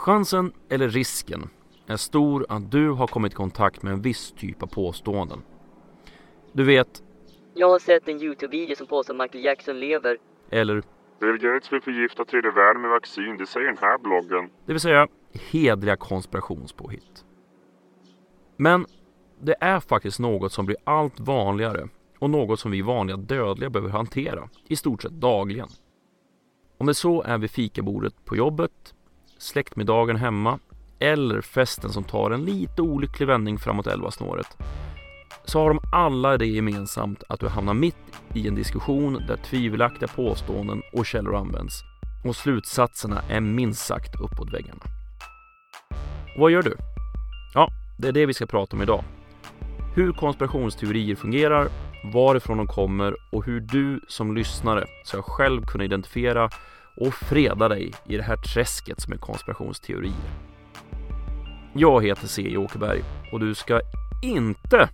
Chansen, eller risken, är stor att du har kommit i kontakt med en viss typ av påståenden. Du vet, Jag har sett en Youtube-video som påstår att Michael Jackson lever. eller Bill Gates vill förgifta tredje världen med vaccin, det säger den här bloggen. det vill säga hedliga konspirationspåhitt. Men det är faktiskt något som blir allt vanligare och något som vi vanliga dödliga behöver hantera i stort sett dagligen. Om det så är vid fikabordet på jobbet, släktmiddagen hemma eller festen som tar en lite olycklig vändning framåt elvasnåret så har de alla det gemensamt att du hamnar mitt i en diskussion där tvivelaktiga påståenden och källor används och slutsatserna är minst sagt uppåt väggarna. Och vad gör du? Ja, det är det vi ska prata om idag. Hur konspirationsteorier fungerar, varifrån de kommer och hur du som lyssnare ska själv kunna identifiera och freda dig i det här träsket som är konspirationsteorier. Jag heter C. Åkerberg och du ska inte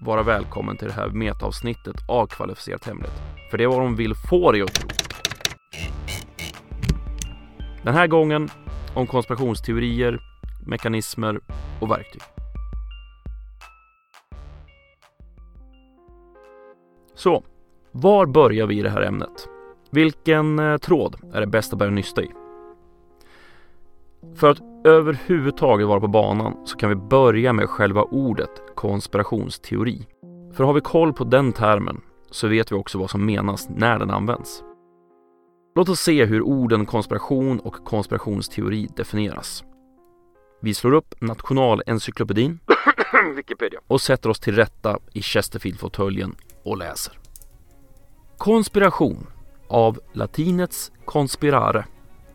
vara välkommen till det här metaavsnittet av Kvalificerat Hemligt. För det är vad de vill få dig att tro. Den här gången om konspirationsteorier, mekanismer och verktyg. Så, var börjar vi i det här ämnet? Vilken eh, tråd är det bäst att börja nysta i? För att överhuvudtaget vara på banan så kan vi börja med själva ordet konspirationsteori. För har vi koll på den termen så vet vi också vad som menas när den används. Låt oss se hur orden konspiration och konspirationsteori definieras. Vi slår upp Nationalencyklopedin och sätter oss till rätta i Chesterfield-fåtöljen och läser. Konspiration av latinets conspirare,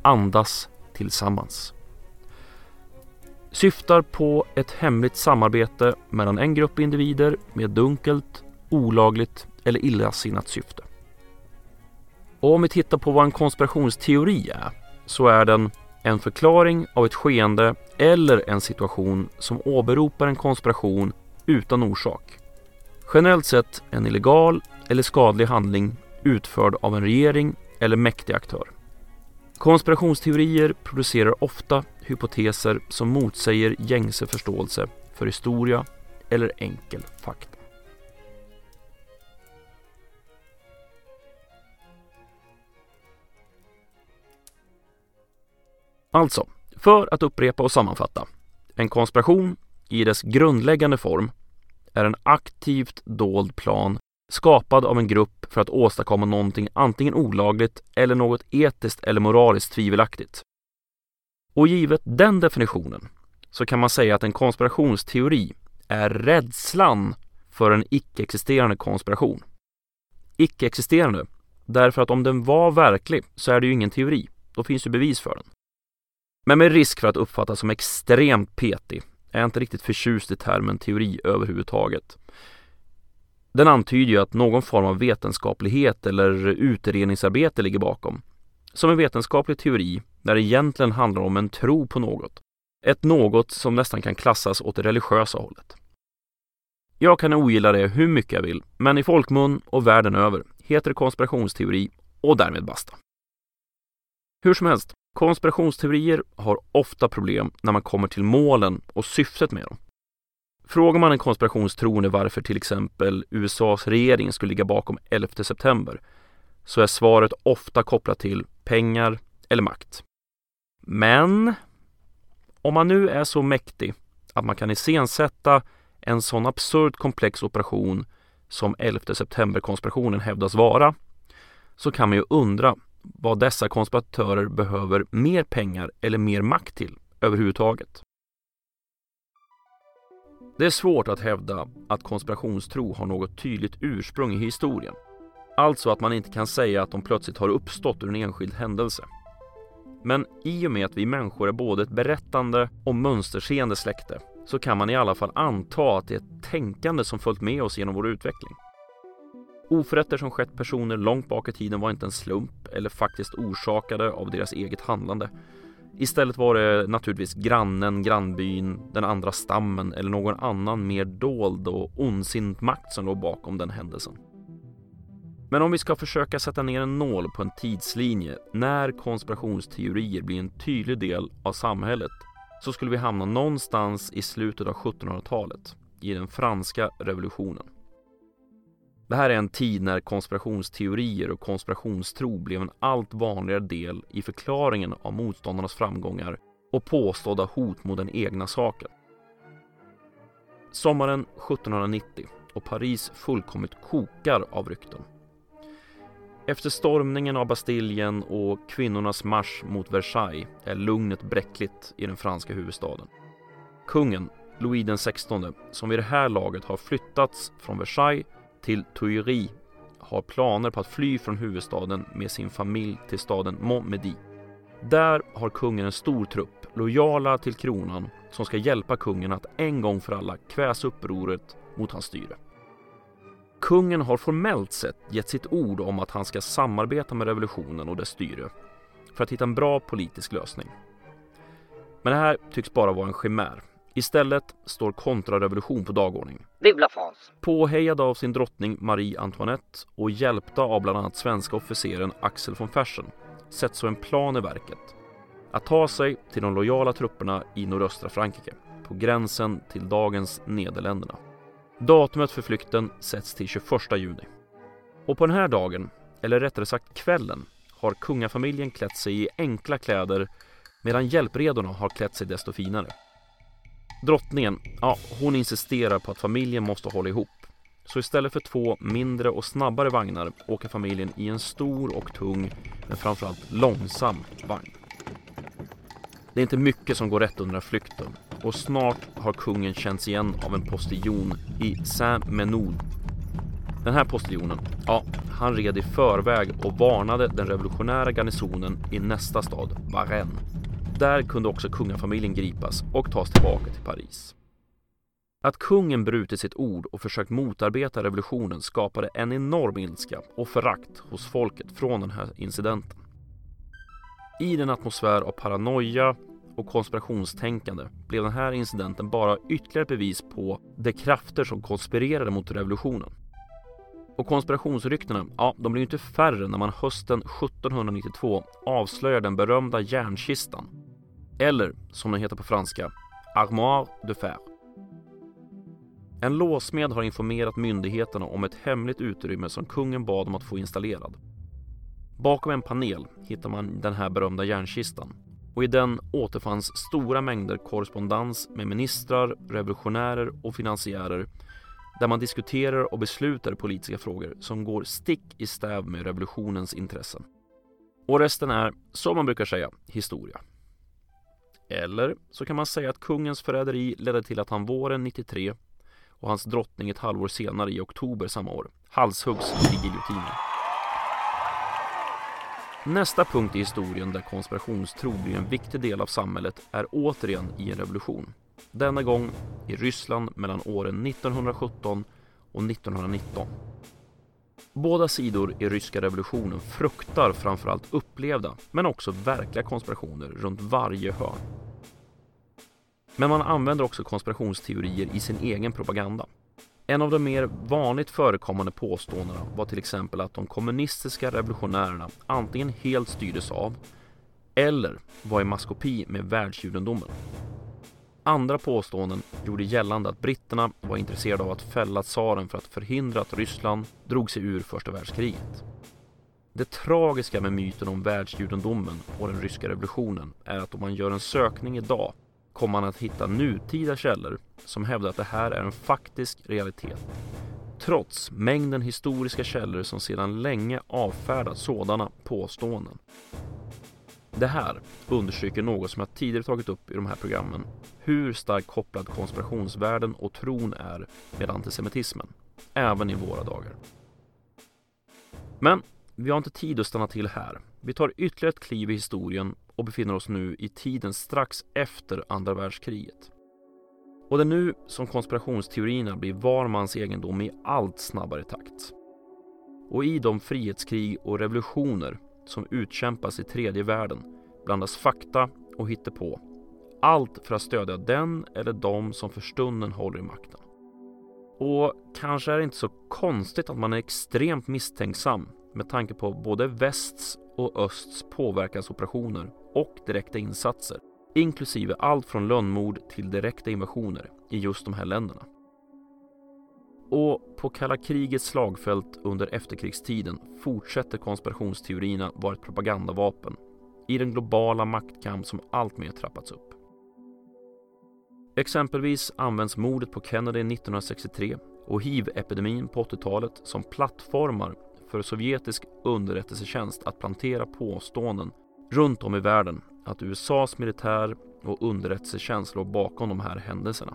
andas tillsammans. Syftar på ett hemligt samarbete mellan en grupp individer med dunkelt, olagligt eller illasinnat syfte. Och om vi tittar på vad en konspirationsteori är så är den en förklaring av ett skeende eller en situation som åberopar en konspiration utan orsak. Generellt sett en illegal eller skadlig handling utförd av en regering eller mäktig aktör. Konspirationsteorier producerar ofta hypoteser som motsäger gängse förståelse för historia eller enkel fakta. Alltså, för att upprepa och sammanfatta. En konspiration i dess grundläggande form är en aktivt dold plan skapad av en grupp för att åstadkomma någonting antingen olagligt eller något etiskt eller moraliskt tvivelaktigt. Och givet den definitionen så kan man säga att en konspirationsteori är rädslan för en icke-existerande konspiration. Icke-existerande, därför att om den var verklig så är det ju ingen teori. Då finns ju bevis för den. Men med risk för att uppfattas som extremt petig är jag inte riktigt förtjust i termen teori överhuvudtaget. Den antyder ju att någon form av vetenskaplighet eller utredningsarbete ligger bakom. Som en vetenskaplig teori när det egentligen handlar om en tro på något. Ett något som nästan kan klassas åt det religiösa hållet. Jag kan ogilla det hur mycket jag vill, men i folkmun och världen över heter det konspirationsteori och därmed basta. Hur som helst, konspirationsteorier har ofta problem när man kommer till målen och syftet med dem. Frågar man en konspirationstroende varför till exempel USAs regering skulle ligga bakom 11 september så är svaret ofta kopplat till pengar eller makt. Men om man nu är så mäktig att man kan iscensätta en sån absurd komplex operation som 11 september-konspirationen hävdas vara så kan man ju undra vad dessa konspiratörer behöver mer pengar eller mer makt till överhuvudtaget. Det är svårt att hävda att konspirationstro har något tydligt ursprung i historien. Alltså att man inte kan säga att de plötsligt har uppstått ur en enskild händelse. Men i och med att vi människor är både ett berättande och mönsterseende släkte så kan man i alla fall anta att det är ett tänkande som följt med oss genom vår utveckling. Oförrätter som skett personer långt bak i tiden var inte en slump eller faktiskt orsakade av deras eget handlande. Istället var det naturligtvis grannen, grannbyn, den andra stammen eller någon annan mer dold och ondsint makt som låg bakom den händelsen. Men om vi ska försöka sätta ner en nål på en tidslinje när konspirationsteorier blir en tydlig del av samhället så skulle vi hamna någonstans i slutet av 1700-talet, i den franska revolutionen. Det här är en tid när konspirationsteorier och konspirationstro blev en allt vanligare del i förklaringen av motståndarnas framgångar och påstådda hot mot den egna saken. Sommaren 1790 och Paris fullkomligt kokar av rykten. Efter stormningen av Bastiljen och kvinnornas marsch mot Versailles är lugnet bräckligt i den franska huvudstaden. Kungen, Louis XVI, som vid det här laget har flyttats från Versailles till Tuiri har planer på att fly från huvudstaden med sin familj till staden Montmedy. Där har kungen en stor trupp, lojala till kronan, som ska hjälpa kungen att en gång för alla kväsa upproret mot hans styre. Kungen har formellt sett gett sitt ord om att han ska samarbeta med revolutionen och dess styre för att hitta en bra politisk lösning. Men det här tycks bara vara en chimär. Istället står kontrarevolution på dagordningen. Vive! Påhejad av sin drottning Marie Antoinette och hjälpta av bland annat svenska officeren Axel von Fersen sätts så en plan i verket. Att ta sig till de lojala trupperna i nordöstra Frankrike, på gränsen till dagens Nederländerna. Datumet för flykten sätts till 21 juni. Och på den här dagen, eller rättare sagt kvällen, har kungafamiljen klätt sig i enkla kläder medan hjälpredorna har klätt sig desto finare. Drottningen, ja, hon insisterar på att familjen måste hålla ihop. Så istället för två mindre och snabbare vagnar åker familjen i en stor och tung, men framförallt långsam vagn. Det är inte mycket som går rätt under flykten och snart har kungen känts igen av en postiljon i Saint-Menoud. Den här postiljonen, ja, han red i förväg och varnade den revolutionära garnisonen i nästa stad, Varennes. Där kunde också kungafamiljen gripas och tas tillbaka till Paris. Att kungen brutit sitt ord och försökt motarbeta revolutionen skapade en enorm ilska och förakt hos folket från den här incidenten. I den atmosfär av paranoia och konspirationstänkande blev den här incidenten bara ytterligare ett bevis på de krafter som konspirerade mot revolutionen. Och konspirationsryktena, ja, de blev inte färre när man hösten 1792 avslöjar den berömda järnkistan. Eller, som den heter på franska, Armoire de Fer. En låsmed har informerat myndigheterna om ett hemligt utrymme som kungen bad om att få installerad. Bakom en panel hittar man den här berömda järnkistan och i den återfanns stora mängder korrespondens med ministrar, revolutionärer och finansiärer där man diskuterar och beslutar politiska frågor som går stick i stäv med revolutionens intressen. Och resten är, som man brukar säga, historia. Eller så kan man säga att kungens förräderi ledde till att han våren 93 och hans drottning ett halvår senare i oktober samma år halshuggs i giljotinen. Nästa punkt i historien där konspirationstro blir en viktig del av samhället är återigen i en revolution. Denna gång i Ryssland mellan åren 1917 och 1919. Båda sidor i ryska revolutionen fruktar framförallt upplevda men också verkliga konspirationer runt varje hörn. Men man använder också konspirationsteorier i sin egen propaganda. En av de mer vanligt förekommande påståendena var till exempel att de kommunistiska revolutionärerna antingen helt styrdes av eller var i maskopi med världsjudendomen. Andra påståenden gjorde gällande att britterna var intresserade av att fälla tsaren för att förhindra att Ryssland drog sig ur första världskriget. Det tragiska med myten om världsjudendomen och den ryska revolutionen är att om man gör en sökning idag kommer man att hitta nutida källor som hävdar att det här är en faktisk realitet. Trots mängden historiska källor som sedan länge avfärdat sådana påståenden. Det här understryker något som jag tidigare tagit upp i de här programmen. Hur starkt kopplad konspirationsvärlden och tron är med antisemitismen, även i våra dagar. Men vi har inte tid att stanna till här. Vi tar ytterligare ett kliv i historien och befinner oss nu i tiden strax efter andra världskriget. Och det är nu som konspirationsteorierna blir var mans egendom i allt snabbare takt. Och i de frihetskrig och revolutioner som utkämpas i tredje världen blandas fakta och hittepå. Allt för att stödja den eller de som för stunden håller i makten. Och kanske är det inte så konstigt att man är extremt misstänksam med tanke på både västs och östs påverkansoperationer och direkta insatser, inklusive allt från lönnmord till direkta invasioner i just de här länderna. Och på kalla krigets slagfält under efterkrigstiden fortsätter konspirationsteorierna vara ett propagandavapen i den globala maktkamp som alltmer trappats upp. Exempelvis används mordet på Kennedy 1963 och hiv-epidemin på 80-talet som plattformar för sovjetisk underrättelsetjänst att plantera påståenden runt om i världen att USAs militär och underrättelsetjänst låg bakom de här händelserna.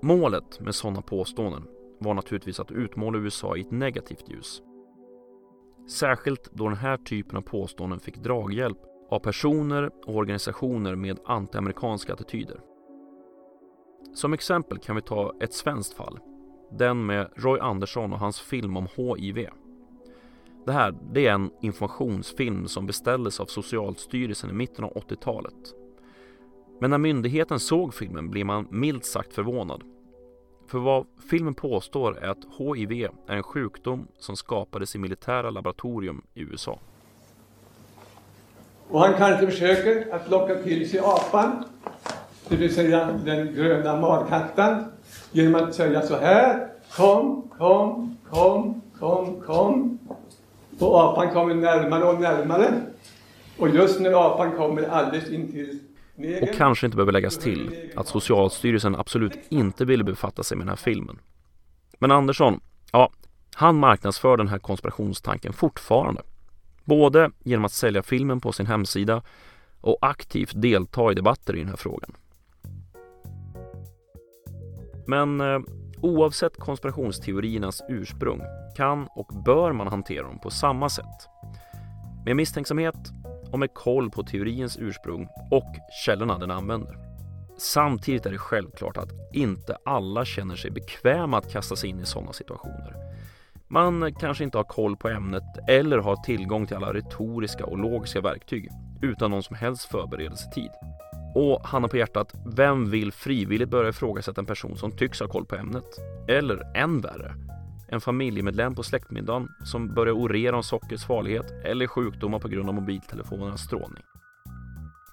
Målet med sådana påståenden var naturligtvis att utmåla USA i ett negativt ljus. Särskilt då den här typen av påståenden fick draghjälp av personer och organisationer med antiamerikanska attityder. Som exempel kan vi ta ett svenskt fall. Den med Roy Andersson och hans film om HIV. Det här det är en informationsfilm som beställdes av Socialstyrelsen i mitten av 80-talet. Men när myndigheten såg filmen blev man milt sagt förvånad. För vad filmen påstår är att HIV är en sjukdom som skapades i militära laboratorium i USA. Och han kanske försöker att locka till sig apan, det vill säga den gröna markattan, genom att säga så här. Kom, kom, kom, kom, kom. Och apan kommer närmare och närmare. Och just när apan kommer alldeles intill och kanske inte behöver läggas till att Socialstyrelsen absolut inte ville befatta sig med den här filmen. Men Andersson, ja, han marknadsför den här konspirationstanken fortfarande. Både genom att sälja filmen på sin hemsida och aktivt delta i debatter i den här frågan. Men eh, oavsett konspirationsteoriernas ursprung kan och bör man hantera dem på samma sätt. Med misstänksamhet och med koll på teorins ursprung och källorna den använder. Samtidigt är det självklart att inte alla känner sig bekväma att kasta sig in i sådana situationer. Man kanske inte har koll på ämnet eller har tillgång till alla retoriska och logiska verktyg utan någon som helst förberedelsetid. Och handen på hjärtat, vem vill frivilligt börja ifrågasätta en person som tycks ha koll på ämnet? Eller än värre, en familjemedlem på släktmiddagen som börjar orera om sockers farlighet eller sjukdomar på grund av mobiltelefonernas strålning.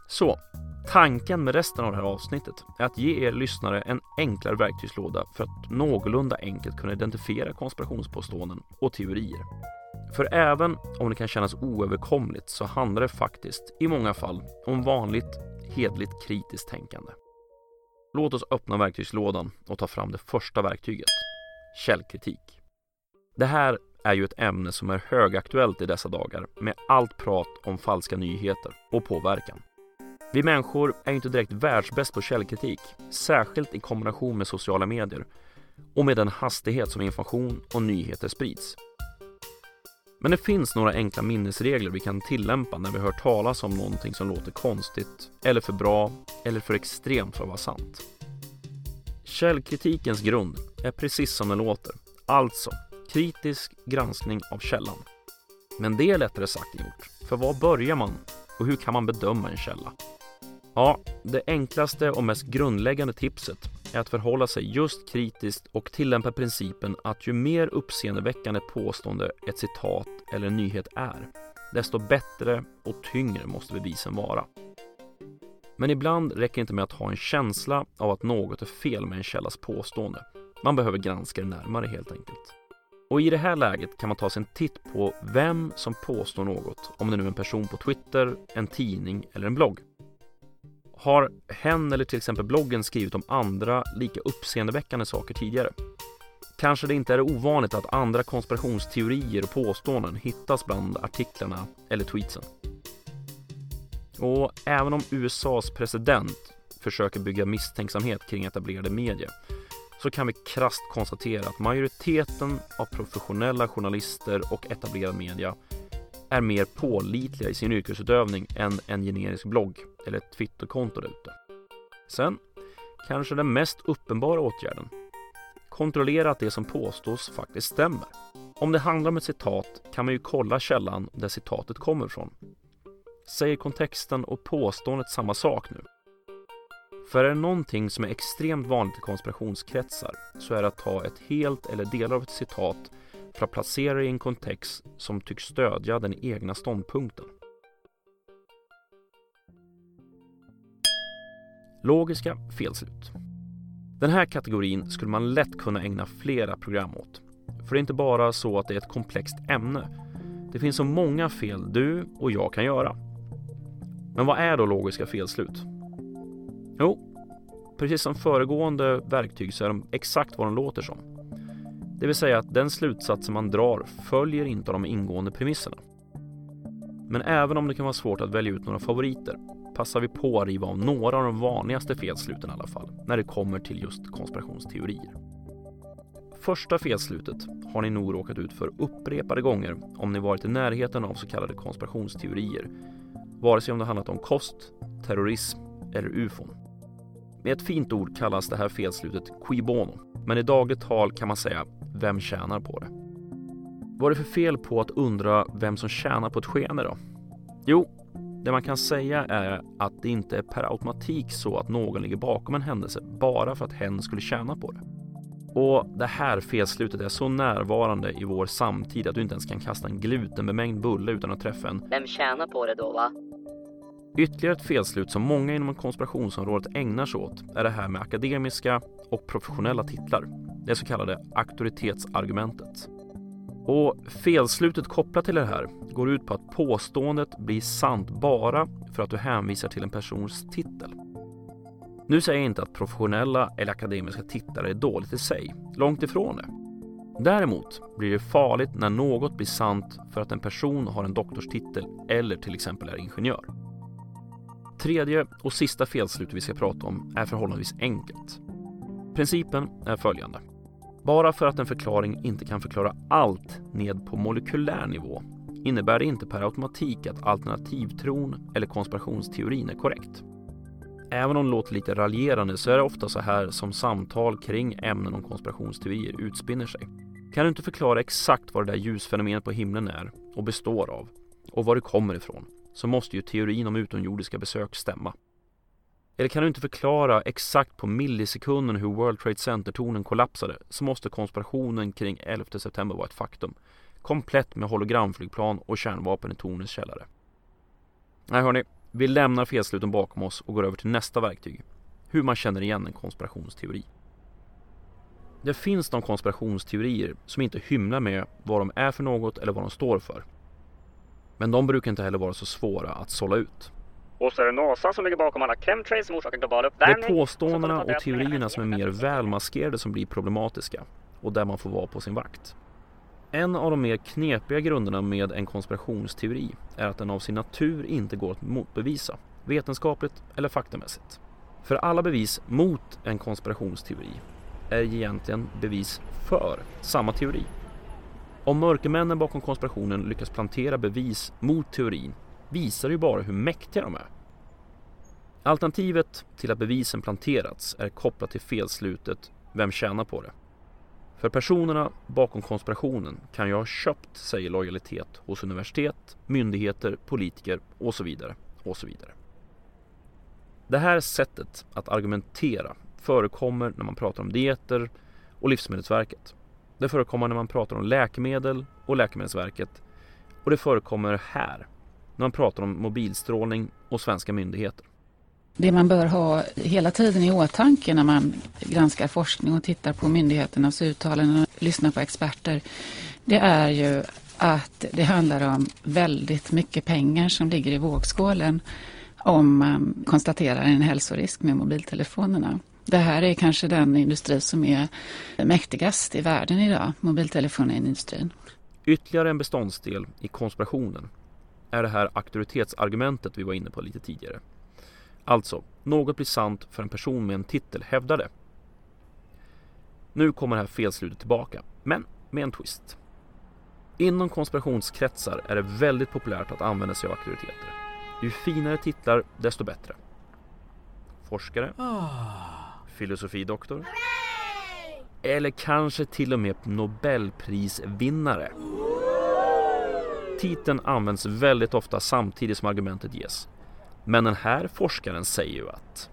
Så, tanken med resten av det här avsnittet är att ge er lyssnare en enklare verktygslåda för att någorlunda enkelt kunna identifiera konspirationspåståenden och teorier. För även om det kan kännas oöverkomligt så handlar det faktiskt i många fall om vanligt hedligt kritiskt tänkande. Låt oss öppna verktygslådan och ta fram det första verktyget, källkritik. Det här är ju ett ämne som är högaktuellt i dessa dagar med allt prat om falska nyheter och påverkan. Vi människor är inte direkt världsbäst på källkritik, särskilt i kombination med sociala medier och med den hastighet som information och nyheter sprids. Men det finns några enkla minnesregler vi kan tillämpa när vi hör talas om någonting som låter konstigt, eller för bra, eller för extremt för att vara sant. Källkritikens grund är precis som den låter, alltså kritisk granskning av källan. Men det är lättare sagt än gjort, för var börjar man och hur kan man bedöma en källa? Ja, det enklaste och mest grundläggande tipset är att förhålla sig just kritiskt och tillämpa principen att ju mer uppseendeväckande påstående ett citat eller en nyhet är, desto bättre och tyngre måste bevisen vara. Men ibland räcker det inte med att ha en känsla av att något är fel med en källas påstående. Man behöver granska det närmare helt enkelt. Och i det här läget kan man ta sig en titt på vem som påstår något, om det nu är en person på Twitter, en tidning eller en blogg. Har hen eller till exempel bloggen skrivit om andra lika uppseendeväckande saker tidigare? Kanske det inte är ovanligt att andra konspirationsteorier och påståenden hittas bland artiklarna eller tweetsen. Och även om USAs president försöker bygga misstänksamhet kring etablerade medier så kan vi krast konstatera att majoriteten av professionella journalister och etablerad media är mer pålitliga i sin yrkesutövning än en generisk blogg eller ett Twitterkonto där ute. Sen, kanske den mest uppenbara åtgärden. Kontrollera att det som påstås faktiskt stämmer. Om det handlar om ett citat kan man ju kolla källan där citatet kommer ifrån. Säger kontexten och påståendet samma sak nu? För är det någonting som är extremt vanligt i konspirationskretsar så är det att ta ett helt eller delar av ett citat för att placera det i en kontext som tycks stödja den egna ståndpunkten. Logiska felslut. Den här kategorin skulle man lätt kunna ägna flera program åt. För det är inte bara så att det är ett komplext ämne. Det finns så många fel du och jag kan göra. Men vad är då logiska felslut? Jo, precis som föregående verktyg så är de exakt vad de låter som. Det vill säga att den slutsatsen man drar följer inte de ingående premisserna. Men även om det kan vara svårt att välja ut några favoriter passar vi på att riva av några av de vanligaste felsluten i alla fall, när det kommer till just konspirationsteorier. Första felslutet har ni nog råkat ut för upprepade gånger om ni varit i närheten av så kallade konspirationsteorier, vare sig om det handlat om kost, terrorism eller ufon. Med ett fint ord kallas det här felslutet qui bono, men i dagligt tal kan man säga vem tjänar på det? Vad är det för fel på att undra vem som tjänar på ett skeende då? Jo, det man kan säga är att det inte är per automatik så att någon ligger bakom en händelse bara för att hen skulle tjäna på det. Och det här felslutet är så närvarande i vår samtid att du inte ens kan kasta en glutenbemängd bulle utan att träffa en. Vem tjänar på det då va? Ytterligare ett felslut som många inom konspirationsområdet ägnar sig åt är det här med akademiska och professionella titlar. Det så kallade auktoritetsargumentet. Och felslutet kopplat till det här går ut på att påståendet blir sant bara för att du hänvisar till en persons titel. Nu säger jag inte att professionella eller akademiska tittare är dåligt i sig, långt ifrån det. Däremot blir det farligt när något blir sant för att en person har en doktorstitel eller till exempel är ingenjör. Tredje och sista felslutet vi ska prata om är förhållandevis enkelt. Principen är följande. Bara för att en förklaring inte kan förklara allt ned på molekylär nivå innebär det inte per automatik att alternativtron eller konspirationsteorin är korrekt. Även om det låter lite raljerande så är det ofta så här som samtal kring ämnen om konspirationsteorier utspinner sig. Kan du inte förklara exakt vad det där ljusfenomenet på himlen är och består av och var det kommer ifrån så måste ju teorin om utomjordiska besök stämma. Eller kan du inte förklara exakt på millisekunden hur World Trade Center-tornen kollapsade så måste konspirationen kring 11 september vara ett faktum. Komplett med hologramflygplan och kärnvapen i tornens källare. Nej hörni, vi lämnar felsluten bakom oss och går över till nästa verktyg. Hur man känner igen en konspirationsteori. Det finns de konspirationsteorier som inte hymlar med vad de är för något eller vad de står för. Men de brukar inte heller vara så svåra att sålla ut. Och så är det NASA som ligger bakom alla chemtrails som orsakar global Det uppvärmning. är påståendena och teorierna som är mer välmaskerade som blir problematiska och där man får vara på sin vakt. En av de mer knepiga grunderna med en konspirationsteori är att den av sin natur inte går att motbevisa, vetenskapligt eller faktamässigt. För alla bevis mot en konspirationsteori är egentligen bevis för samma teori. Om mörkermännen bakom konspirationen lyckas plantera bevis mot teorin visar det ju bara hur mäktiga de är. Alternativet till att bevisen planterats är kopplat till felslutet Vem tjänar på det? För personerna bakom konspirationen kan ju ha köpt sig lojalitet hos universitet, myndigheter, politiker och så vidare och så vidare. Det här sättet att argumentera förekommer när man pratar om dieter och Livsmedelsverket. Det förekommer när man pratar om läkemedel och Läkemedelsverket och det förekommer här när man pratar om mobilstrålning och svenska myndigheter. Det man bör ha hela tiden i åtanke när man granskar forskning och tittar på myndigheternas uttalanden och lyssnar på experter, det är ju att det handlar om väldigt mycket pengar som ligger i vågskålen om man konstaterar en hälsorisk med mobiltelefonerna. Det här är kanske den industri som är mäktigast i världen idag, mobiltelefonindustrin. Ytterligare en beståndsdel i konspirationen är det här auktoritetsargumentet vi var inne på lite tidigare. Alltså, något blir sant för en person med en titel hävdar det. Nu kommer det här felslutet tillbaka, men med en twist. Inom konspirationskretsar är det väldigt populärt att använda sig av auktoriteter. Ju finare titlar, desto bättre. Forskare, filosofidoktor eller kanske till och med Nobelprisvinnare. Titeln används väldigt ofta samtidigt som argumentet ges. Men den här forskaren säger ju att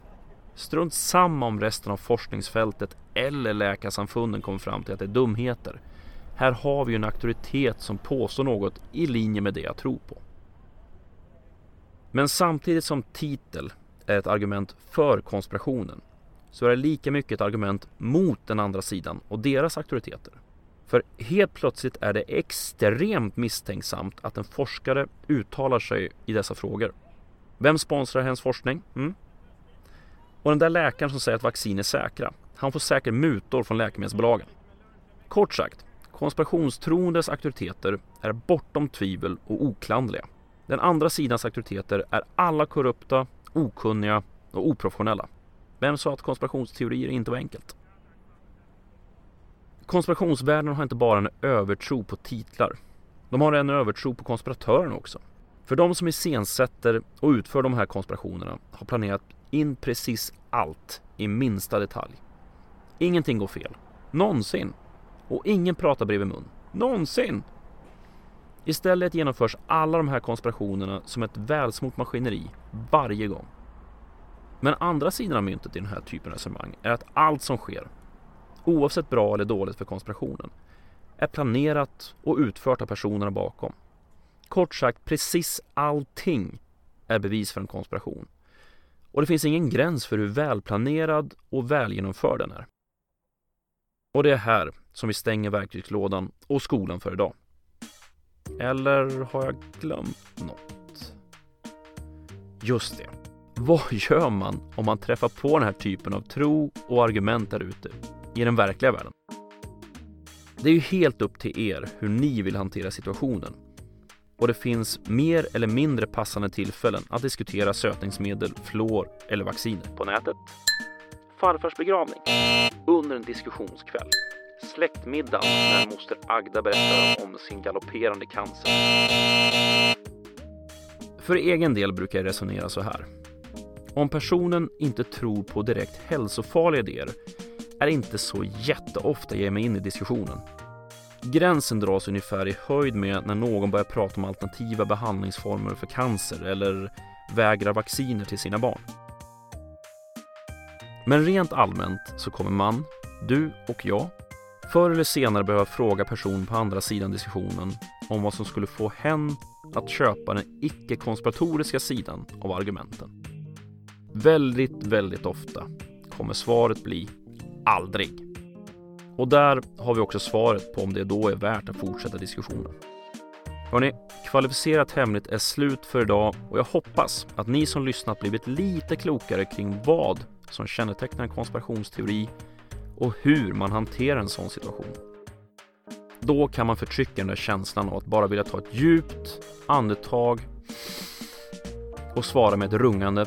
Strunt samma om resten av forskningsfältet eller läkarsamfunden kommer fram till att det är dumheter. Här har vi ju en auktoritet som påstår något i linje med det jag tror på. Men samtidigt som titel är ett argument för konspirationen så är det lika mycket ett argument mot den andra sidan och deras auktoriteter. För helt plötsligt är det extremt misstänksamt att en forskare uttalar sig i dessa frågor. Vem sponsrar hennes forskning? Mm? Och den där läkaren som säger att vaccin är säkra, han får säkert mutor från läkemedelsbolagen. Kort sagt, konspirationstroendes auktoriteter är bortom tvivel och oklandliga. Den andra sidans auktoriteter är alla korrupta, okunniga och oprofessionella. Vem sa att konspirationsteorier inte var enkelt? Konspirationsvärlden har inte bara en övertro på titlar. De har en övertro på konspiratörerna också. För de som iscensätter och utför de här konspirationerna har planerat in precis allt i minsta detalj. Ingenting går fel. Någonsin. Och ingen pratar bredvid mun. Någonsin! Istället genomförs alla de här konspirationerna som ett välsmort maskineri varje gång. Men andra sidan av myntet i den här typen av resonemang är att allt som sker, oavsett bra eller dåligt för konspirationen, är planerat och utfört av personerna bakom. Kort sagt, precis allting är bevis för en konspiration. Och det finns ingen gräns för hur välplanerad och välgenomförd den är. Och det är här som vi stänger verktygslådan och skolan för idag. Eller har jag glömt något? Just det. Vad gör man om man träffar på den här typen av tro och argument där ute i den verkliga världen? Det är ju helt upp till er hur ni vill hantera situationen. Och det finns mer eller mindre passande tillfällen att diskutera sötningsmedel, fluor eller vacciner. På nätet. Farfars begravning. Under en diskussionskväll. Släktmiddag när moster Agda berättar om sin galopperande cancer. För egen del brukar jag resonera så här. Om personen inte tror på direkt hälsofarliga idéer är det inte så jätteofta jag ger mig in i diskussionen. Gränsen dras ungefär i höjd med när någon börjar prata om alternativa behandlingsformer för cancer eller vägrar vacciner till sina barn. Men rent allmänt så kommer man, du och jag, förr eller senare behöva fråga personen på andra sidan diskussionen om vad som skulle få hen att köpa den icke-konspiratoriska sidan av argumenten. Väldigt, väldigt ofta kommer svaret bli aldrig. Och där har vi också svaret på om det då är värt att fortsätta diskussionen. Hörni, Kvalificerat Hemligt är slut för idag och jag hoppas att ni som lyssnat blivit lite klokare kring vad som kännetecknar en konspirationsteori och hur man hanterar en sån situation. Då kan man förtrycka den där känslan av att bara vilja ta ett djupt andetag och svara med ett rungande